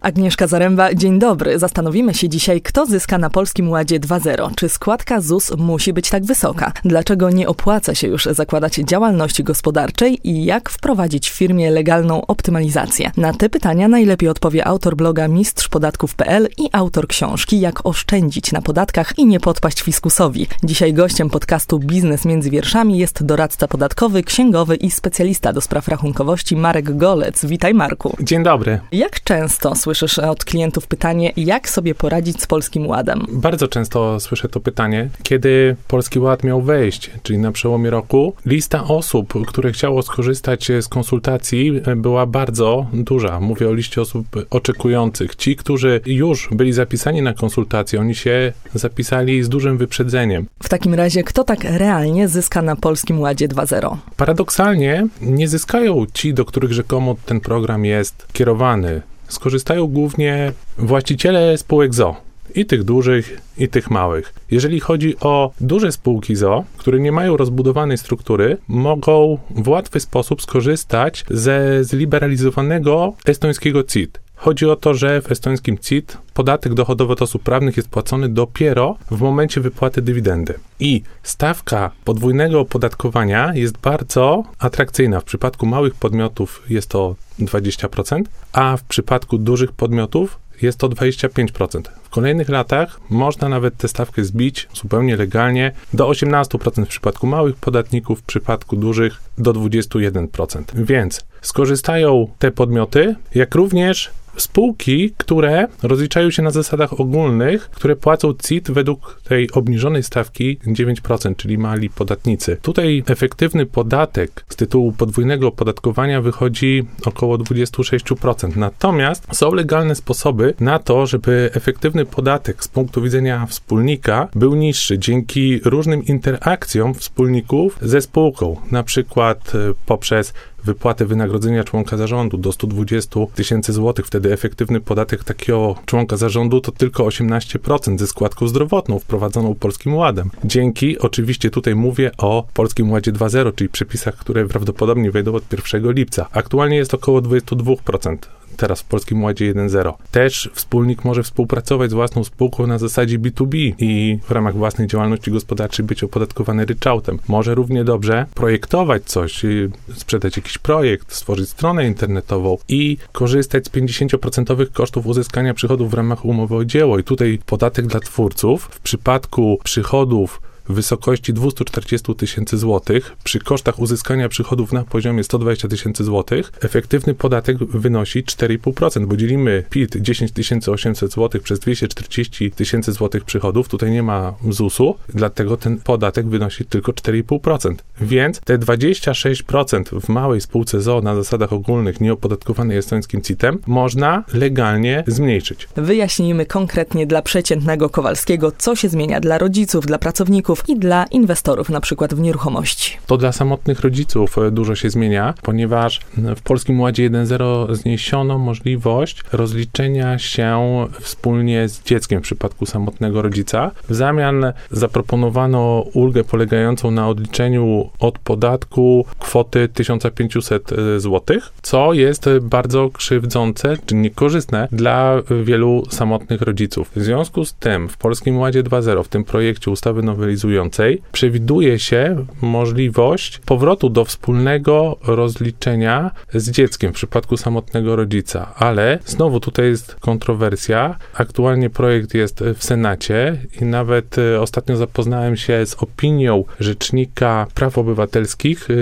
Agnieszka Zaręba, dzień dobry. Zastanowimy się dzisiaj, kto zyska na Polskim Ładzie 2.0. Czy składka ZUS musi być tak wysoka? Dlaczego nie opłaca się już zakładać działalności gospodarczej i jak wprowadzić w firmie legalną optymalizację? Na te pytania najlepiej odpowie autor bloga mistrzpodatków.pl i autor książki Jak oszczędzić na podatkach i nie podpaść fiskusowi. Dzisiaj gościem podcastu Biznes między wierszami jest doradca podatkowy, księgowy i specjalista do spraw rachunkowości Marek Golec. Witaj Marku. Dzień dobry. Jak często słyszysz od klientów pytanie, jak sobie poradzić z Polskim Ładem? Bardzo często słyszę to pytanie, kiedy Polski Ład miał wejść, czyli na przełomie roku. Lista osób, które chciało skorzystać z konsultacji była bardzo duża. Mówię o liście osób oczekujących. Ci, którzy już byli zapisani na konsultację, oni się zapisali z dużym wyprzedzeniem. W takim razie, kto tak realnie zyska na Polskim Ładzie 2.0? Paradoksalnie nie zyskają ci, do których rzekomo ten program jest kierowany skorzystają głównie właściciele spółek ZO. I tych dużych, i tych małych. Jeżeli chodzi o duże spółki ZO, które nie mają rozbudowanej struktury, mogą w łatwy sposób skorzystać ze zliberalizowanego estońskiego CIT. Chodzi o to, że w estońskim CIT podatek dochodowy od osób prawnych jest płacony dopiero w momencie wypłaty dywidendy. I stawka podwójnego opodatkowania jest bardzo atrakcyjna. W przypadku małych podmiotów jest to 20%, a w przypadku dużych podmiotów jest to 25%. W kolejnych latach można nawet tę stawkę zbić zupełnie legalnie do 18% w przypadku małych podatników, w przypadku dużych do 21%. Więc skorzystają te podmioty, jak również spółki, które rozliczają się na zasadach ogólnych, które płacą CIT według tej obniżonej stawki 9%, czyli mali podatnicy. Tutaj efektywny podatek z tytułu podwójnego opodatkowania wychodzi około 26%. Natomiast są legalne sposoby na to, żeby efektywny podatek z punktu widzenia wspólnika był niższy dzięki różnym interakcjom wspólników ze spółką, na przykład e, poprzez wypłatę wynagrodzenia członka zarządu do 120 tysięcy złotych. Wtedy efektywny podatek takiego członka zarządu to tylko 18% ze składką zdrowotną wprowadzoną Polskim Ładem. Dzięki, oczywiście tutaj mówię o Polskim Ładzie 2.0, czyli przepisach, które prawdopodobnie wejdą od 1 lipca. Aktualnie jest około 22% teraz w Polskim Ładzie 1.0. Też wspólnik może współpracować z własną spółką na zasadzie B2B i w ramach własnej działalności gospodarczej być opodatkowany ryczałtem. Może równie dobrze projektować coś, y, sprzedać jakiś projekt, stworzyć stronę internetową i korzystać z 50% kosztów uzyskania przychodów w ramach umowy o dzieło. I tutaj podatek dla twórców w przypadku przychodów wysokości 240 tysięcy złotych przy kosztach uzyskania przychodów na poziomie 120 tysięcy złotych, efektywny podatek wynosi 4,5%, bo dzielimy PIT 10 800 złotych przez 240 tysięcy złotych przychodów, tutaj nie ma ZUS-u, dlatego ten podatek wynosi tylko 4,5%. Więc te 26% w małej spółce ZO na zasadach ogólnych nieopodatkowanej estońskim CIT-em można legalnie zmniejszyć. Wyjaśnijmy konkretnie dla przeciętnego Kowalskiego, co się zmienia dla rodziców, dla pracowników, i dla inwestorów, na przykład w nieruchomości. To dla samotnych rodziców e, dużo się zmienia, ponieważ w Polskim Ładzie 1.0 zniesiono możliwość rozliczenia się wspólnie z dzieckiem w przypadku samotnego rodzica. W zamian zaproponowano ulgę polegającą na odliczeniu od podatku kwoty 1500 e, zł, co jest bardzo krzywdzące czy niekorzystne dla wielu samotnych rodziców. W związku z tym w Polskim Ładzie 2.0, w tym projekcie ustawy nowelizującej, przewiduje się możliwość powrotu do wspólnego rozliczenia z dzieckiem w przypadku samotnego rodzica, ale znowu tutaj jest kontrowersja. Aktualnie projekt jest w Senacie i nawet e, ostatnio zapoznałem się z opinią Rzecznika Praw Obywatelskich e,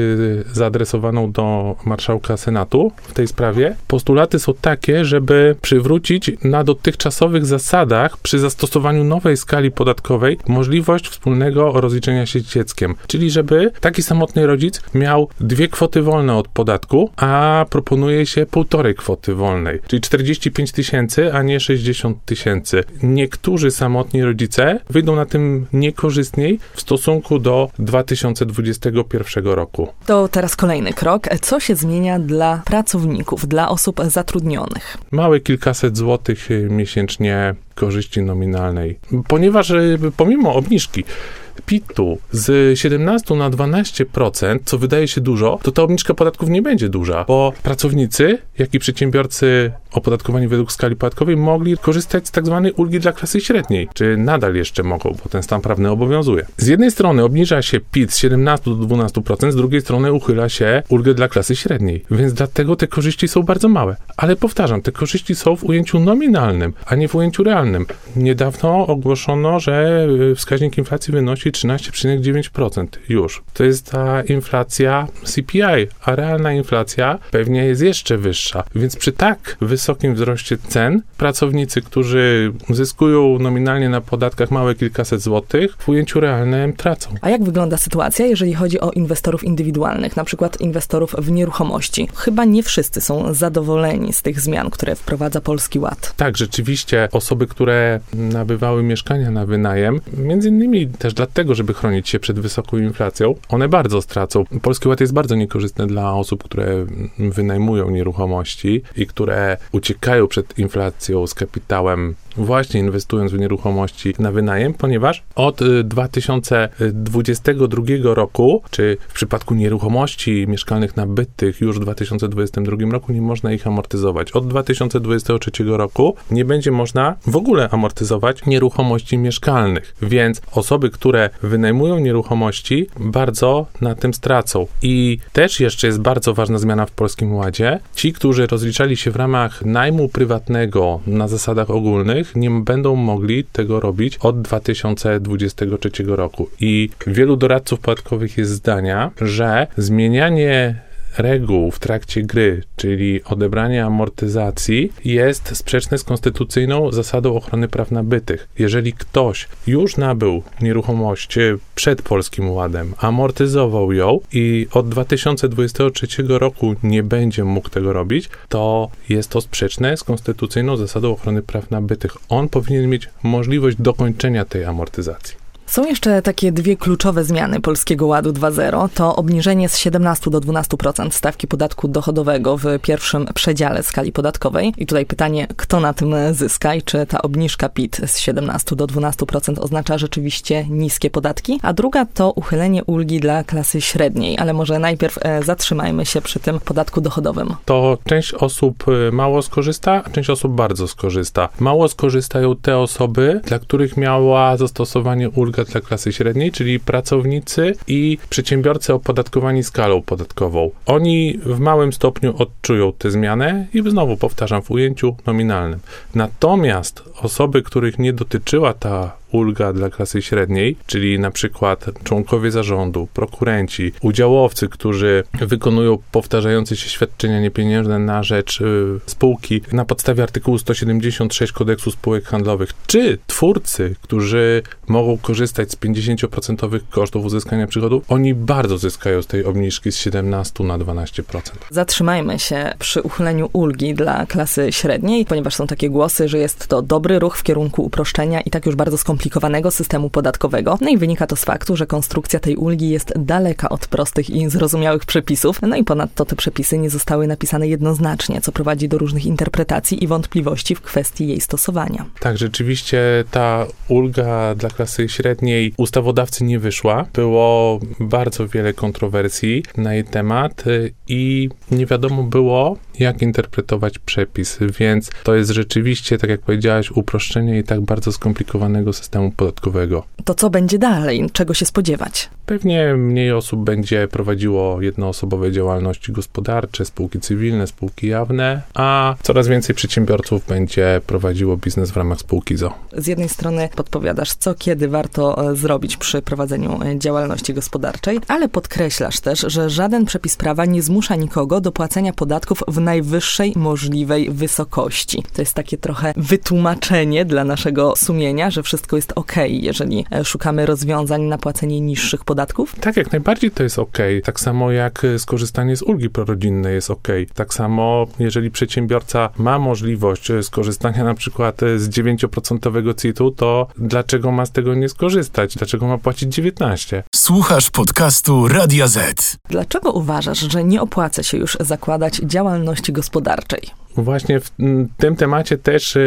zaadresowaną do marszałka Senatu w tej sprawie. Postulaty są takie, żeby przywrócić na dotychczasowych zasadach przy zastosowaniu nowej skali podatkowej możliwość wspólnego rozliczenia się z dzieckiem. Czyli żeby taki samotny rodzic miał dwie kwoty wolne od podatku, a proponuje się półtorej kwoty wolnej, czyli 45 tysięcy, a nie 60 tysięcy. Niektórzy samotni rodzice wyjdą na tym niekorzystniej w stosunku do 2021 roku. To teraz kolejny krok. Co się zmienia dla pracowników, dla osób zatrudnionych? Małe kilkaset złotych miesięcznie korzyści nominalnej. Ponieważ y, pomimo obniżki PIT-u z 17 na 12%, co wydaje się dużo, to ta obniżka podatków nie będzie duża, bo pracownicy, jak i przedsiębiorcy opodatkowani według skali podatkowej mogli korzystać z tak zwanej ulgi dla klasy średniej, czy nadal jeszcze mogą, bo ten stan prawny obowiązuje. Z jednej strony obniża się PIT z 17 do 12%, z drugiej strony uchyla się ulgę dla klasy średniej, więc dlatego te korzyści są bardzo małe. Ale powtarzam, te korzyści są w ujęciu nominalnym, a nie w ujęciu realnym. Niedawno ogłoszono, że y, wskaźnik inflacji wynosi 13,9% już. To jest ta inflacja CPI, a realna inflacja pewnie jest jeszcze wyższa. Więc przy tak wysokim wzroście cen, pracownicy, którzy zyskują nominalnie na podatkach małe kilkaset złotych, w ujęciu realnym tracą. A jak wygląda sytuacja, jeżeli chodzi o inwestorów indywidualnych, na przykład inwestorów w nieruchomości? Chyba nie wszyscy są zadowoleni z tych zmian, które wprowadza Polski Ład. Tak, rzeczywiście osoby, które nabywały mieszkania na wynajem, między innymi też dlatego, żeby chronić się przed wysoką inflacją, one bardzo stracą. Polski Ład jest bardzo niekorzystny dla osób, które wynajmują nieruchomości i które uciekają przed inflacją z kapitałem właśnie inwestując w nieruchomości na wynajem, ponieważ od 2022 roku, czy w przypadku nieruchomości mieszkalnych nabytych już w 2022 roku nie można ich amortyzować. Od 2023 roku nie będzie można w ogóle amortyzować nieruchomości mieszkalnych, więc osoby, które wynajmują nieruchomości, bardzo na tym stracą. I też jeszcze jest bardzo ważna zmiana w Polskim Ładzie. Ci, którzy rozliczali się w ramach najmu prywatnego na zasadach ogólnych, nie będą mogli tego robić od 2023 roku. I wielu doradców podatkowych jest zdania, że zmienianie reguł w trakcie gry, czyli odebranie amortyzacji, jest sprzeczne z konstytucyjną zasadą ochrony praw nabytych. Jeżeli ktoś już nabył nieruchomość przed Polskim Ładem, amortyzował ją i od 2023 roku nie będzie mógł tego robić, to jest to sprzeczne z konstytucyjną zasadą ochrony praw nabytych. On powinien mieć możliwość dokończenia tej amortyzacji. Są jeszcze takie dwie kluczowe zmiany Polskiego Ładu 2.0. To obniżenie z 17 do 12% stawki podatku dochodowego w pierwszym przedziale skali podatkowej. I tutaj pytanie, kto na tym zyska i czy ta obniżka PIT z 17 do 12% oznacza rzeczywiście niskie podatki? A druga to uchylenie ulgi dla klasy średniej, ale może najpierw e, zatrzymajmy się przy tym podatku dochodowym. To część osób e, mało skorzysta, a część osób bardzo skorzysta. Mało skorzystają te osoby, dla których miała zastosowanie ulga dla klasy średniej, czyli pracownicy i przedsiębiorcy opodatkowani skalą podatkową. Oni w małym stopniu odczują tę zmianę i znowu powtarzam w ujęciu nominalnym. Natomiast osoby, których nie dotyczyła ta ulga dla klasy średniej, czyli na przykład członkowie zarządu, prokurenci, udziałowcy, którzy wykonują powtarzające się świadczenia niepieniężne na rzecz y, spółki na podstawie artykułu 176 kodeksu spółek handlowych, czy twórcy, którzy mogą korzystać z 50% kosztów uzyskania przychodów, oni bardzo zyskają z tej obniżki z 17 na 12%. Zatrzymajmy się przy uchyleniu ulgi dla klasy średniej, ponieważ są takie głosy, że jest to dobry ruch w kierunku uproszczenia i tak już bardzo skomplikowanego skomplikowanego systemu podatkowego. No i wynika to z faktu, że konstrukcja tej ulgi jest daleka od prostych i zrozumiałych przepisów. No i ponadto te przepisy nie zostały napisane jednoznacznie, co prowadzi do różnych interpretacji i wątpliwości w kwestii jej stosowania. Tak, rzeczywiście ta ulga dla klasy średniej ustawodawcy nie wyszła. Było bardzo wiele kontrowersji na jej temat i nie wiadomo było, jak interpretować przepis, więc to jest rzeczywiście, tak jak powiedziałaś, uproszczenie i tak bardzo skomplikowanego systemu podatkowego. To co będzie dalej? Czego się spodziewać? Pewnie mniej osób będzie prowadziło jednoosobowe działalności gospodarcze, spółki cywilne, spółki jawne, a coraz więcej przedsiębiorców będzie prowadziło biznes w ramach spółki ZO. Z jednej strony podpowiadasz, co kiedy warto e, zrobić przy prowadzeniu e, działalności gospodarczej, ale podkreślasz też, że żaden przepis prawa nie zmusza nikogo do płacenia podatków w najwyższej możliwej wysokości. To jest takie trochę wytłumaczenie dla naszego sumienia, że wszystko jest ok, jeżeli e, szukamy rozwiązań na płacenie niższych podatków? Tak, jak najbardziej to jest ok. Tak samo jak e, skorzystanie z ulgi prorodzinnej jest ok. Tak samo, jeżeli przedsiębiorca ma możliwość e, skorzystania na przykład z 9% CIT-u, to dlaczego ma z tego nie skorzystać? Dlaczego ma płacić 19? Słuchasz podcastu Radia Z. Dlaczego uważasz, że nie opłaca się już zakładać działalności gospodarczej? Właśnie w tym temacie też e,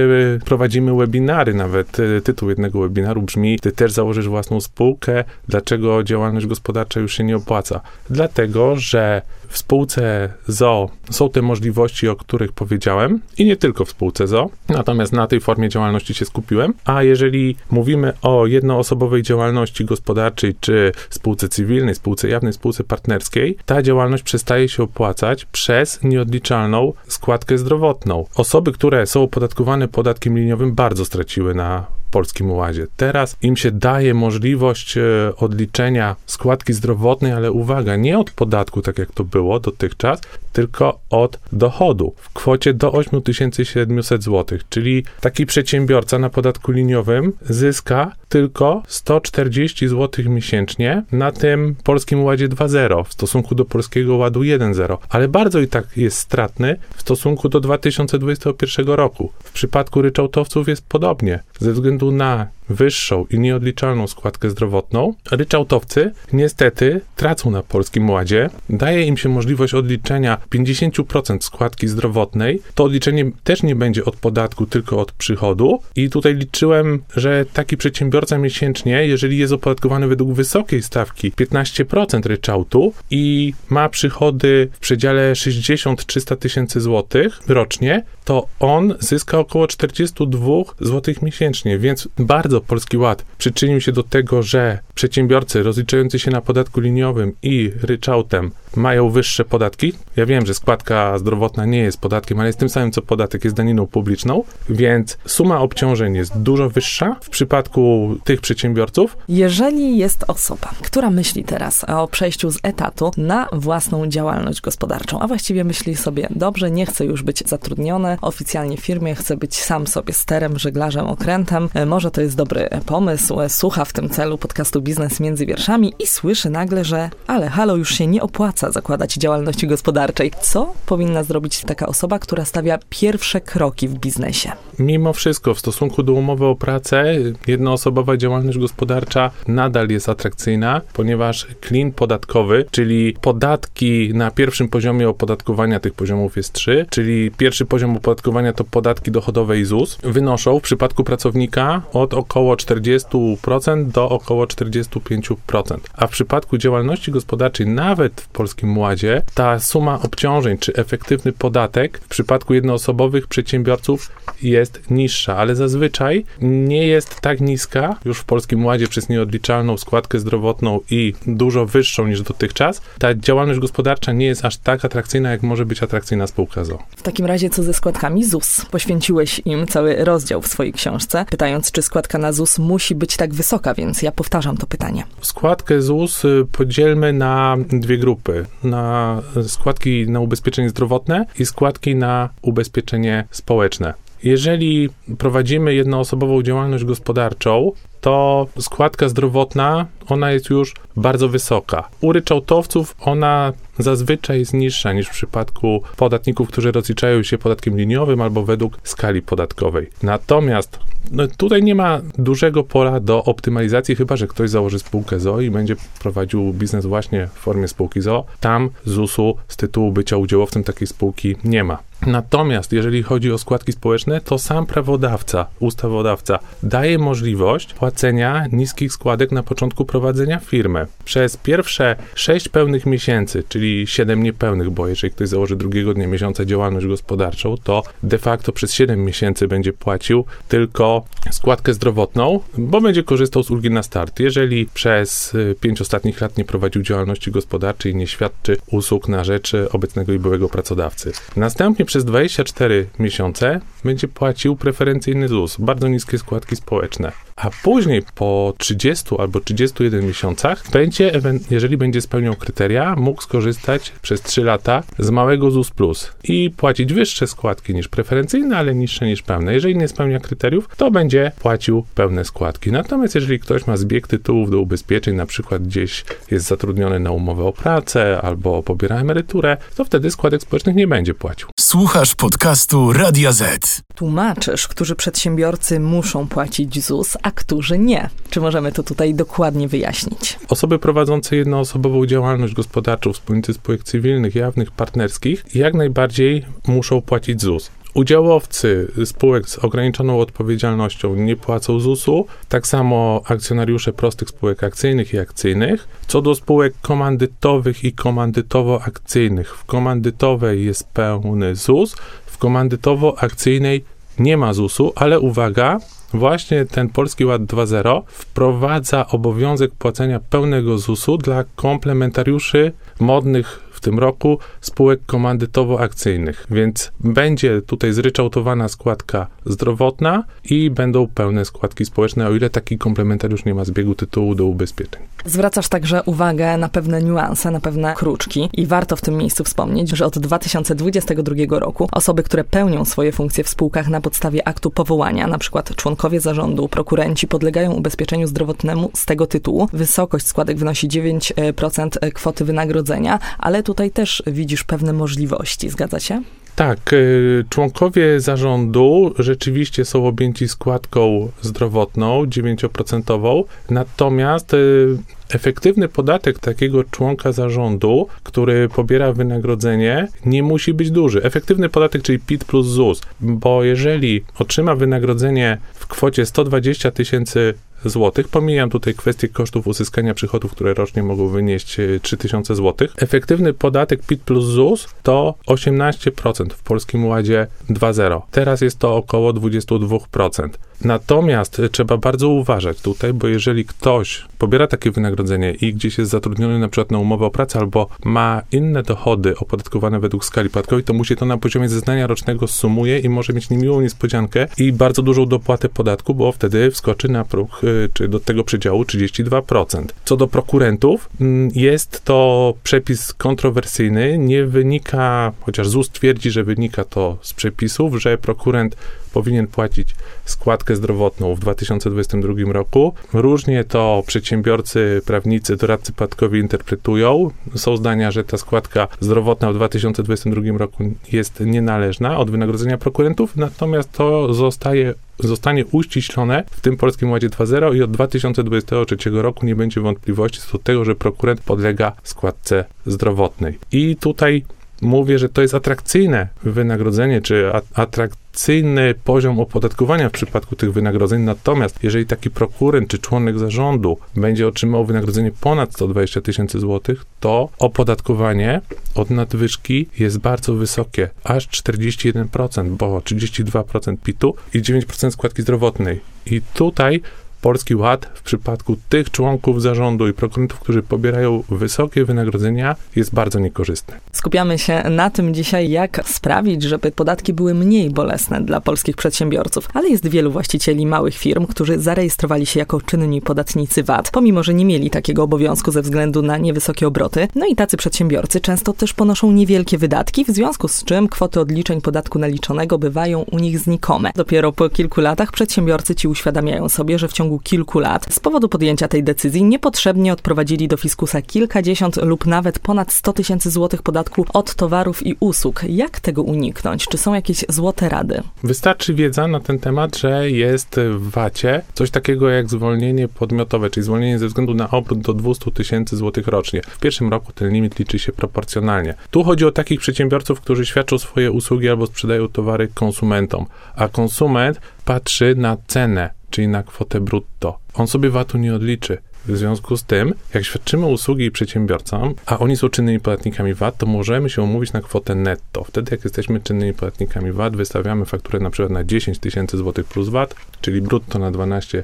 prowadzimy webinary. Nawet e, tytuł jednego webinaru brzmi: Ty też założysz własną spółkę. Dlaczego działalność gospodarcza już się nie opłaca? Dlatego, że w spółce ZO są te możliwości, o których powiedziałem i nie tylko w spółce ZO, natomiast na tej formie działalności się skupiłem. A jeżeli mówimy o jednoosobowej działalności gospodarczej, czy spółce cywilnej, spółce jawnej, spółce partnerskiej, ta działalność przestaje się opłacać przez nieodliczalną składkę zdrowotną. Osoby, które są opodatkowane podatkiem liniowym, bardzo straciły na Polskim Ładzie. Teraz im się daje możliwość e, odliczenia składki zdrowotnej, ale uwaga, nie od podatku, tak jak to było dotychczas, tylko od dochodu w kwocie do 8700 zł. Czyli taki przedsiębiorca na podatku liniowym zyska tylko 140 zł miesięcznie na tym Polskim Ładzie 2.0 w stosunku do Polskiego Ładu 1.0, ale bardzo i tak jest stratny w stosunku do 2021 roku. W przypadku ryczałtowców jest podobnie. Ze względu na wyższą i nieodliczalną składkę zdrowotną, ryczałtowcy niestety tracą na Polskim Ładzie. Daje im się możliwość odliczenia 50% składki zdrowotnej. To odliczenie też nie będzie od podatku, tylko od przychodu. I tutaj liczyłem, że taki przedsiębiorca miesięcznie, jeżeli jest opodatkowany według wysokiej stawki 15% ryczałtu i ma przychody w przedziale 60-300 tysięcy złotych rocznie, to on zyska około 42 zł miesięcznie, więc bardzo Polski Ład przyczynił się do tego, że przedsiębiorcy rozliczający się na podatku liniowym i ryczałtem mają wyższe podatki. Ja wiem, że składka zdrowotna nie jest podatkiem, ale jest tym samym co podatek, jest daniną publiczną, więc suma obciążeń jest dużo wyższa w przypadku tych przedsiębiorców. Jeżeli jest osoba, która myśli teraz o przejściu z etatu na własną działalność gospodarczą, a właściwie myśli sobie, dobrze, nie chcę już być zatrudniony oficjalnie w firmie, chcę być sam sobie sterem, żeglarzem, okrętem, e, może to jest dobry pomysł, słucha w tym celu podcastu Biznes między wierszami i słyszy nagle, że ale halo, już się nie opłaca zakładać działalności gospodarczej. Co powinna zrobić taka osoba, która stawia pierwsze kroki w biznesie? Mimo wszystko, w stosunku do umowy o pracę, jednoosobowa działalność gospodarcza nadal jest atrakcyjna, ponieważ klin podatkowy, czyli podatki na pierwszym poziomie opodatkowania, tych poziomów jest trzy, czyli pierwszy poziom opodatkowania to podatki dochodowe i ZUS, wynoszą w przypadku pracownika od około 40% do około 45%. A w przypadku działalności gospodarczej, nawet w Polskim Ładzie, ta suma obciążeń czy efektywny podatek w przypadku jednoosobowych przedsiębiorców jest niższa, ale zazwyczaj nie jest tak niska już w Polskim Ładzie przez nieodliczalną składkę zdrowotną i dużo wyższą niż dotychczas. Ta działalność gospodarcza nie jest aż tak atrakcyjna, jak może być atrakcyjna spółka ZO. W takim razie co ze składkami ZUS? Poświęciłeś im cały rozdział w swojej książce, pytając, czy składka na ZUS musi być tak wysoka, więc ja powtarzam to pytanie. Składkę ZUS y, podzielmy na dwie grupy na składki na ubezpieczenie zdrowotne i składki na ubezpieczenie społeczne. Jeżeli prowadzimy jednoosobową działalność gospodarczą, to składka zdrowotna, ona jest już bardzo wysoka. U ryczałtowców ona zazwyczaj jest niższa niż w przypadku podatników, którzy rozliczają się podatkiem liniowym albo według skali podatkowej. Natomiast no, tutaj nie ma dużego pola do optymalizacji, chyba że ktoś założy spółkę ZO i będzie prowadził biznes właśnie w formie spółki ZO. Tam ZUS-u z tytułu bycia udziałowcem takiej spółki nie ma. Natomiast jeżeli chodzi o składki społeczne, to sam prawodawca, ustawodawca daje możliwość płacenia niskich składek na początku prowadzenia firmy. Przez pierwsze 6 pełnych miesięcy, czyli 7 niepełnych, bo jeżeli ktoś założy drugiego dnia miesiąca działalność gospodarczą, to de facto przez 7 miesięcy będzie płacił tylko składkę zdrowotną, bo będzie korzystał z ulgi na start. Jeżeli przez 5 y, ostatnich lat nie prowadził działalności gospodarczej nie świadczy usług na rzecz obecnego i byłego pracodawcy. Następnie przez 24 miesiące będzie płacił preferencyjny ZUS, bardzo niskie składki społeczne a później po 30 albo 31 miesiącach będzie, jeżeli będzie spełniał kryteria, mógł skorzystać przez 3 lata z małego ZUS Plus i płacić wyższe składki niż preferencyjne, ale niższe niż pełne. Jeżeli nie spełnia kryteriów, to będzie płacił pełne składki. Natomiast jeżeli ktoś ma zbieg tytułów do ubezpieczeń, na przykład gdzieś jest zatrudniony na umowę o pracę albo pobiera emeryturę, to wtedy składek społecznych nie będzie płacił. Słuchasz podcastu Radia Z. Tłumaczysz, którzy przedsiębiorcy muszą płacić ZUS, a którzy nie. Czy możemy to tutaj dokładnie wyjaśnić? Osoby prowadzące jednoosobową działalność gospodarczą, wspólnicy spółek cywilnych, jawnych, partnerskich, jak najbardziej muszą płacić ZUS. Udziałowcy spółek z ograniczoną odpowiedzialnością nie płacą ZUS-u, tak samo akcjonariusze prostych spółek akcyjnych i akcyjnych. Co do spółek komandytowych i komandytowo-akcyjnych, w komandytowej jest pełny ZUS, w komandytowo-akcyjnej nie ma ZUS-u, ale uwaga, właśnie ten Polski Ład 2.0 wprowadza obowiązek płacenia pełnego ZUS-u dla komplementariuszy modnych tym roku spółek komandytowo-akcyjnych, więc będzie tutaj zryczałtowana składka zdrowotna i będą pełne składki społeczne, o ile taki komplementariusz nie ma zbiegu tytułu do ubezpieczeń. Zwracasz także uwagę na pewne niuanse, na pewne kruczki i warto w tym miejscu wspomnieć, że od 2022 roku osoby, które pełnią swoje funkcje w spółkach na podstawie aktu powołania, na przykład członkowie zarządu, prokurenci, podlegają ubezpieczeniu zdrowotnemu z tego tytułu. Wysokość składek wynosi 9% kwoty wynagrodzenia, ale tutaj też widzisz pewne możliwości, zgadza się? Tak, y, członkowie zarządu rzeczywiście są objęci składką zdrowotną 9%, natomiast y, efektywny podatek takiego członka zarządu, który pobiera wynagrodzenie, nie musi być duży. Efektywny podatek, czyli PIT plus ZUS, bo jeżeli otrzyma wynagrodzenie w kwocie 120 tysięcy złotych. Pomijam tutaj kwestię kosztów uzyskania przychodów, które rocznie mogą wynieść 3000 złotych. Efektywny podatek PIT plus ZUS to 18% w Polskim Ładzie 2.0. Teraz jest to około 22%. Natomiast trzeba bardzo uważać tutaj, bo jeżeli ktoś pobiera takie wynagrodzenie i gdzieś jest zatrudniony na przykład na umowę o pracę albo ma inne dochody opodatkowane według skali podatkowej, to musi to na poziomie zeznania rocznego sumuje i może mieć niemiłą niespodziankę i bardzo dużą dopłatę podatku, bo wtedy wskoczy na próg, y, czy do tego przedziału 32%. Co do prokurentów, mm, jest to przepis kontrowersyjny, nie wynika, chociaż ZUS twierdzi, że wynika to z przepisów, że prokurent powinien płacić składkę zdrowotną w 2022 roku. Różnie to przedsiębiorcy, prawnicy, doradcy podatkowi interpretują. Są zdania, że ta składka zdrowotna w 2022 roku jest nienależna od wynagrodzenia prokurentów, natomiast to zostaje zostanie uściślone w tym Polskim Ładzie 2.0 i od 2023 roku nie będzie wątpliwości co do tego, że prokurent podlega składce zdrowotnej. I tutaj mówię, że to jest atrakcyjne wynagrodzenie, czy atrakcyjny poziom opodatkowania w przypadku tych wynagrodzeń. Natomiast jeżeli taki prokurent czy członek zarządu będzie otrzymał wynagrodzenie ponad 120 tysięcy złotych, to opodatkowanie od nadwyżki jest bardzo wysokie, aż 41%, bo 32% PIT-u i 9% składki zdrowotnej. I tutaj Polski Ład w przypadku tych członków zarządu i prokurentów, którzy pobierają wysokie wynagrodzenia, jest bardzo niekorzystny. Skupiamy się na tym dzisiaj, jak sprawić, żeby podatki były mniej bolesne dla polskich przedsiębiorców, ale jest wielu właścicieli małych firm, którzy zarejestrowali się jako czynni podatnicy VAT, pomimo że nie mieli takiego obowiązku ze względu na niewysokie obroty. No i tacy przedsiębiorcy często też ponoszą niewielkie wydatki, w związku z czym kwoty odliczeń podatku naliczonego bywają u nich znikome. Dopiero po kilku latach przedsiębiorcy ci uświadamiają sobie, że w ciągu ciągu kilku lat z powodu podjęcia tej decyzji niepotrzebnie odprowadzili do fiskusa kilkadziesiąt lub nawet ponad 100 tysięcy złotych podatku od towarów i usług. Jak tego uniknąć? Czy są jakieś złote rady? Wystarczy wiedza na ten temat, że jest w VAT-ie coś takiego jak zwolnienie podmiotowe, czyli zwolnienie ze względu na obrót do 200 tysięcy złotych rocznie. W pierwszym roku ten limit liczy się proporcjonalnie. Tu chodzi o takich przedsiębiorców, którzy świadczą swoje usługi albo sprzedają towary konsumentom, a konsument patrzy na cenę czyli na kwotę brutto. On sobie VAT-u nie odliczy. W związku z tym, jak świadczymy usługi przedsiębiorcom, a oni są czynnymi podatnikami VAT, to możemy się umówić na kwotę netto. Wtedy, jak jesteśmy czynnymi podatnikami VAT, wystawiamy fakturę na przykład na 10 tysięcy złotych plus VAT, czyli brutto na 12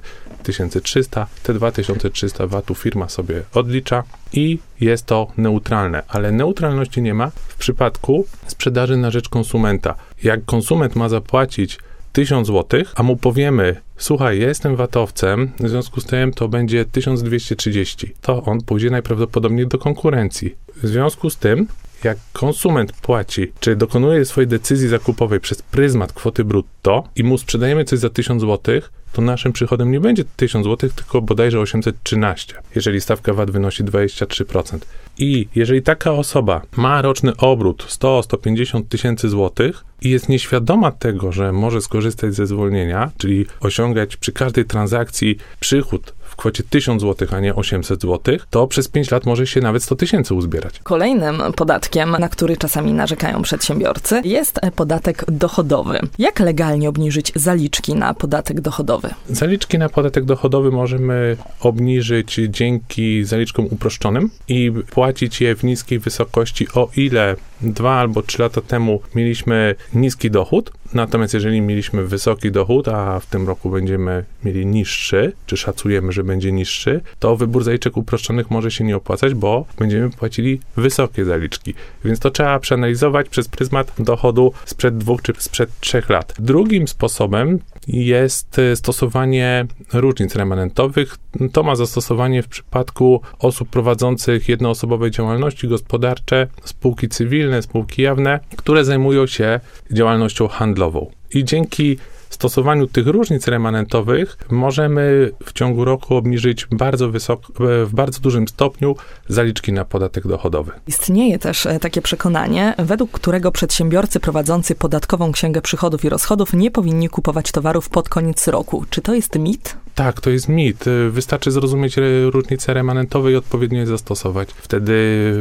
300. Te 2300 VAT-u firma sobie odlicza i jest to neutralne, ale neutralności nie ma w przypadku sprzedaży na rzecz konsumenta. Jak konsument ma zapłacić 1000 zł, a mu powiemy, słuchaj, ja jestem watowcem, w związku z tym to będzie 1230, to on pójdzie najprawdopodobniej do konkurencji. W związku z tym, jak konsument płaci, czy dokonuje swojej decyzji zakupowej przez pryzmat kwoty brutto i mu sprzedajemy coś za 1000 zł, to naszym przychodem nie będzie 1000 zł, tylko bodajże 813, jeżeli stawka VAT wynosi 23%. I jeżeli taka osoba ma roczny obrót 100-150 tysięcy złotych i jest nieświadoma tego, że może skorzystać ze zwolnienia, czyli osiągać przy każdej transakcji przychód kwocie 1000 zł, a nie 800 zł, to przez 5 lat może się nawet 100 tysięcy uzbierać. Kolejnym podatkiem, na który czasami narzekają przedsiębiorcy, jest podatek dochodowy. Jak legalnie obniżyć zaliczki na podatek dochodowy? Zaliczki na podatek dochodowy możemy obniżyć dzięki zaliczkom uproszczonym i płacić je w niskiej wysokości, o ile dwa albo trzy lata temu mieliśmy niski dochód, natomiast jeżeli mieliśmy wysoki dochód, a w tym roku będziemy mieli niższy, czy szacujemy, że będzie niższy, to wybór zaliczek uproszczonych może się nie opłacać, bo będziemy płacili wysokie zaliczki. Więc to trzeba przeanalizować przez pryzmat dochodu sprzed dwóch czy sprzed trzech lat. Drugim sposobem jest stosowanie różnic remanentowych. To ma zastosowanie w przypadku osób prowadzących jednoosobowe działalności gospodarcze, spółki cywilne, spółki jawne, które zajmują się działalnością handlową. I dzięki stosowaniu tych różnic remanentowych możemy w ciągu roku obniżyć bardzo wysoko, w bardzo dużym stopniu zaliczki na podatek dochodowy. Istnieje też e, takie przekonanie, według którego przedsiębiorcy prowadzący podatkową księgę przychodów i rozchodów nie powinni kupować towarów pod koniec roku. Czy to jest mit? Tak, to jest mit. Wystarczy zrozumieć różnicę remanentowe i odpowiednio je zastosować. Wtedy,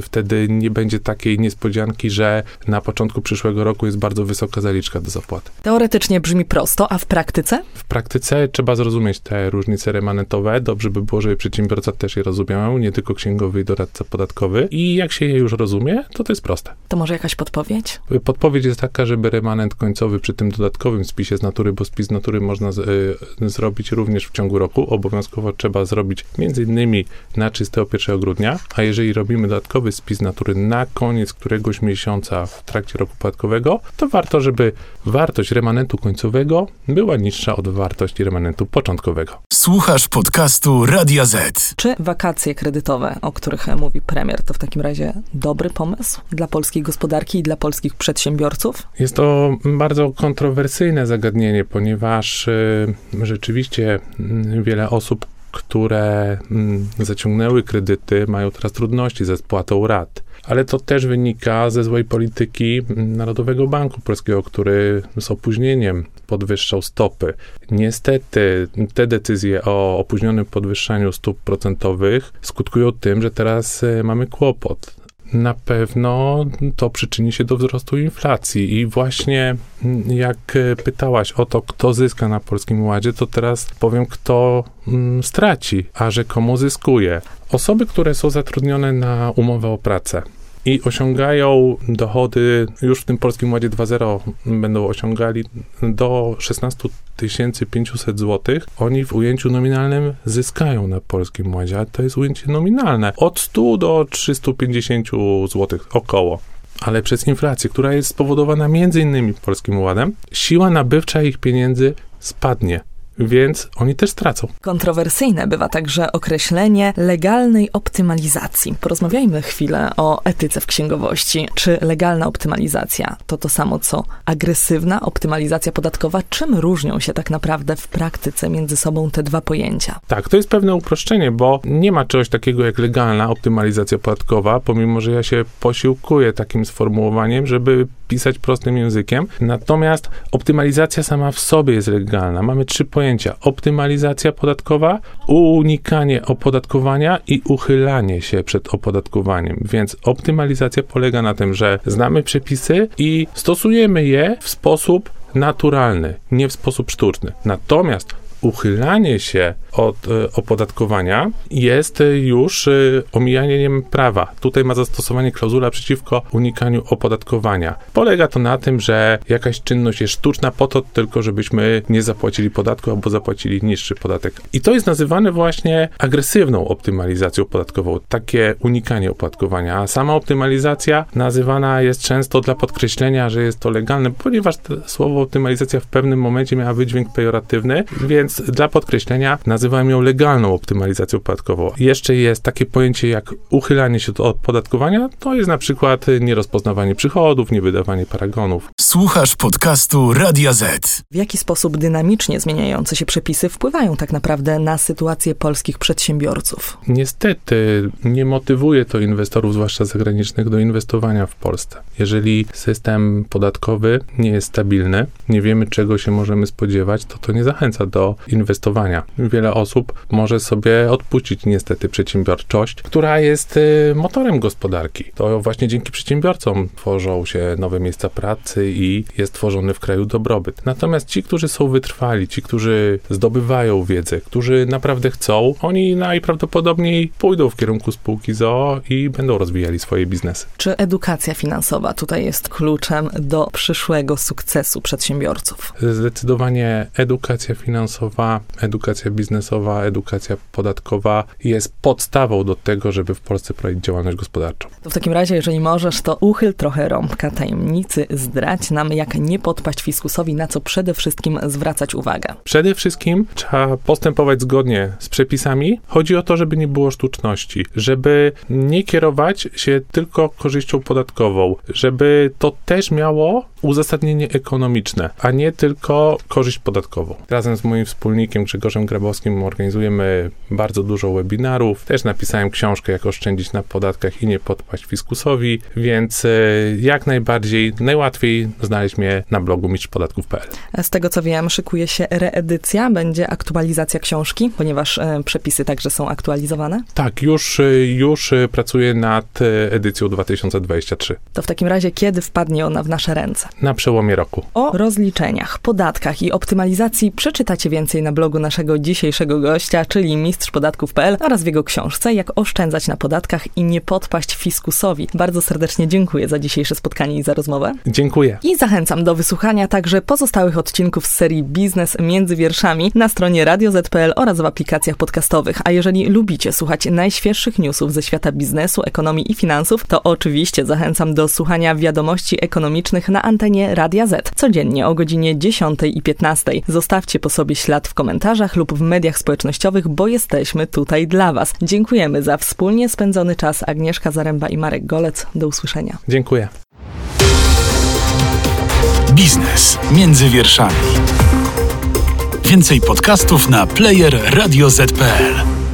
wtedy nie będzie takiej niespodzianki, że na początku przyszłego roku jest bardzo wysoka zaliczka do zapłaty. Teoretycznie brzmi prosto, a w praktyce? W praktyce trzeba zrozumieć te różnice remanentowe. Dobrze by było, żeby przedsiębiorca też je rozumiał, nie tylko księgowy i doradca podatkowy. I jak się je już rozumie, to to jest proste. To może jakaś podpowiedź? Podpowiedź jest taka, żeby remanent końcowy przy tym dodatkowym spisie z natury, bo spis z natury można z, y, zrobić również w ciągu ciągu roku obowiązkowo trzeba zrobić między innymi na 31 grudnia, a jeżeli robimy dodatkowy spis natury na koniec któregoś miesiąca w trakcie roku podatkowego, to warto, żeby wartość remanentu końcowego była niższa od wartości remanentu początkowego. Słuchasz podcastu Radia Z. Czy wakacje kredytowe, o których mówi premier, to w takim razie dobry pomysł dla polskiej gospodarki i dla polskich przedsiębiorców? Jest to bardzo kontrowersyjne zagadnienie, ponieważ y, rzeczywiście wiele osób, które mm, zaciągnęły kredyty, mają teraz trudności ze spłatą rat. Ale to też wynika ze złej polityki Narodowego Banku Polskiego, który z opóźnieniem podwyższał stopy. Niestety te decyzje o opóźnionym podwyższaniu stóp procentowych skutkują tym, że teraz e, mamy kłopot na pewno to przyczyni się do wzrostu inflacji. I właśnie mm, jak e, pytałaś o to, kto zyska na Polskim Ładzie, to teraz powiem, kto mm, straci, a że komu zyskuje. Osoby, które są zatrudnione na umowę o pracę i osiągają dochody, już w tym Polskim Ładzie 2.0 będą osiągali do 16 500 zł, oni w ujęciu nominalnym zyskają na Polskim Ładzie, a to jest ujęcie nominalne. Od 100 do 350 zł około. Ale przez inflację, która jest spowodowana między innymi Polskim Ładem, siła nabywcza ich pieniędzy spadnie więc oni też stracą. Kontrowersyjne bywa także określenie legalnej optymalizacji. Porozmawiajmy chwilę o etyce w księgowości. Czy legalna optymalizacja to to samo co agresywna optymalizacja podatkowa? Czym różnią się tak naprawdę w praktyce między sobą te dwa pojęcia? Tak, to jest pewne uproszczenie, bo nie ma czegoś takiego jak legalna optymalizacja podatkowa, pomimo że ja się posiłkuję takim sformułowaniem, żeby pisać prostym językiem. Natomiast optymalizacja sama w sobie jest legalna. Mamy trzy pojęcia: optymalizacja podatkowa, unikanie opodatkowania i uchylanie się przed opodatkowaniem. Więc optymalizacja polega na tym, że znamy przepisy i stosujemy je w sposób naturalny, nie w sposób sztuczny. Natomiast uchylanie się od e, opodatkowania jest już e, omijaniem prawa. Tutaj ma zastosowanie klauzula przeciwko unikaniu opodatkowania. Polega to na tym, że jakaś czynność jest sztuczna po to tylko, żebyśmy nie zapłacili podatku albo zapłacili niższy podatek. I to jest nazywane właśnie agresywną optymalizacją podatkową, takie unikanie opodatkowania. A sama optymalizacja nazywana jest często dla podkreślenia, że jest to legalne, ponieważ słowo optymalizacja w pewnym momencie miało wydźwięk pejoratywny, więc dla podkreślenia nazywa nazywałem ją legalną optymalizacją podatkową. Jeszcze jest takie pojęcie jak uchylanie się od opodatkowania, to jest na przykład nierozpoznawanie przychodów, niewydawanie paragonów. Słuchasz podcastu Radia Z. W jaki sposób dynamicznie zmieniające się przepisy wpływają tak naprawdę na sytuację polskich przedsiębiorców? Niestety nie motywuje to inwestorów, zwłaszcza zagranicznych, do inwestowania w Polsce. Jeżeli system podatkowy nie jest stabilny, nie wiemy czego się możemy spodziewać, to to nie zachęca do inwestowania. Wiele osób może sobie odpuścić niestety przedsiębiorczość, która jest y, motorem gospodarki. To właśnie dzięki przedsiębiorcom tworzą się nowe miejsca pracy i jest tworzony w kraju dobrobyt. Natomiast ci, którzy są wytrwali, ci, którzy zdobywają wiedzę, którzy naprawdę chcą, oni najprawdopodobniej pójdą w kierunku spółki ZOO i będą rozwijali swoje biznesy. Czy edukacja finansowa tutaj jest kluczem do przyszłego sukcesu przedsiębiorców? Zdecydowanie edukacja finansowa, edukacja biznesowa, edukacja podatkowa jest podstawą do tego, żeby w Polsce prowadzić działalność gospodarczą. To w takim razie, jeżeli możesz, to uchyl trochę rąbka tajemnicy, zdrać nam, jak nie podpaść fiskusowi, na co przede wszystkim zwracać uwagę. Przede wszystkim trzeba postępować zgodnie z przepisami. Chodzi o to, żeby nie było sztuczności, żeby nie kierować się tylko korzyścią podatkową, żeby to też miało uzasadnienie ekonomiczne, a nie tylko korzyść podatkową. Razem z moim wspólnikiem Grzegorzem Grabowskim organizujemy bardzo dużo webinarów. Też napisałem książkę, jak oszczędzić na podatkach i nie podpaść fiskusowi, więc e, jak najbardziej najłatwiej znaleźć mnie na blogu mistrzpodatków.pl. Z tego co wiem, szykuje się reedycja, będzie aktualizacja książki, ponieważ e, przepisy także są aktualizowane. Tak, już, e, już pracuję nad edycją 2023. To w takim razie, kiedy wpadnie ona w nasze ręce? Na przełomie roku. O rozliczeniach, podatkach i optymalizacji przeczytacie więcej na blogu naszego dzisiejszego gościa, czyli mistrzpodatków.pl oraz w jego książce Jak oszczędzać na podatkach i nie podpaść fiskusowi. Bardzo serdecznie dziękuję za dzisiejsze spotkanie i za rozmowę. Dziękuję. I zachęcam do wysłuchania także pozostałych odcinków z serii Biznes między wierszami na stronie radioz.pl oraz w aplikacjach podcastowych. A jeżeli lubicie słuchać najświeższych newsów ze świata biznesu, ekonomii i finansów, to oczywiście zachęcam do słuchania wiadomości ekonomicznych na antenie Radia Z codziennie o godzinie 10 i 15. Zostawcie po sobie ślad w komentarzach lub w mediach społecznościowych, bo jesteśmy tutaj dla Was. Dziękujemy za wspólnie spędzony czas Agnieszka Zaręba i Marek Golec. Do usłyszenia. Dziękuję. Biznes między wierszami. Więcej podcastów na player radioz.pl.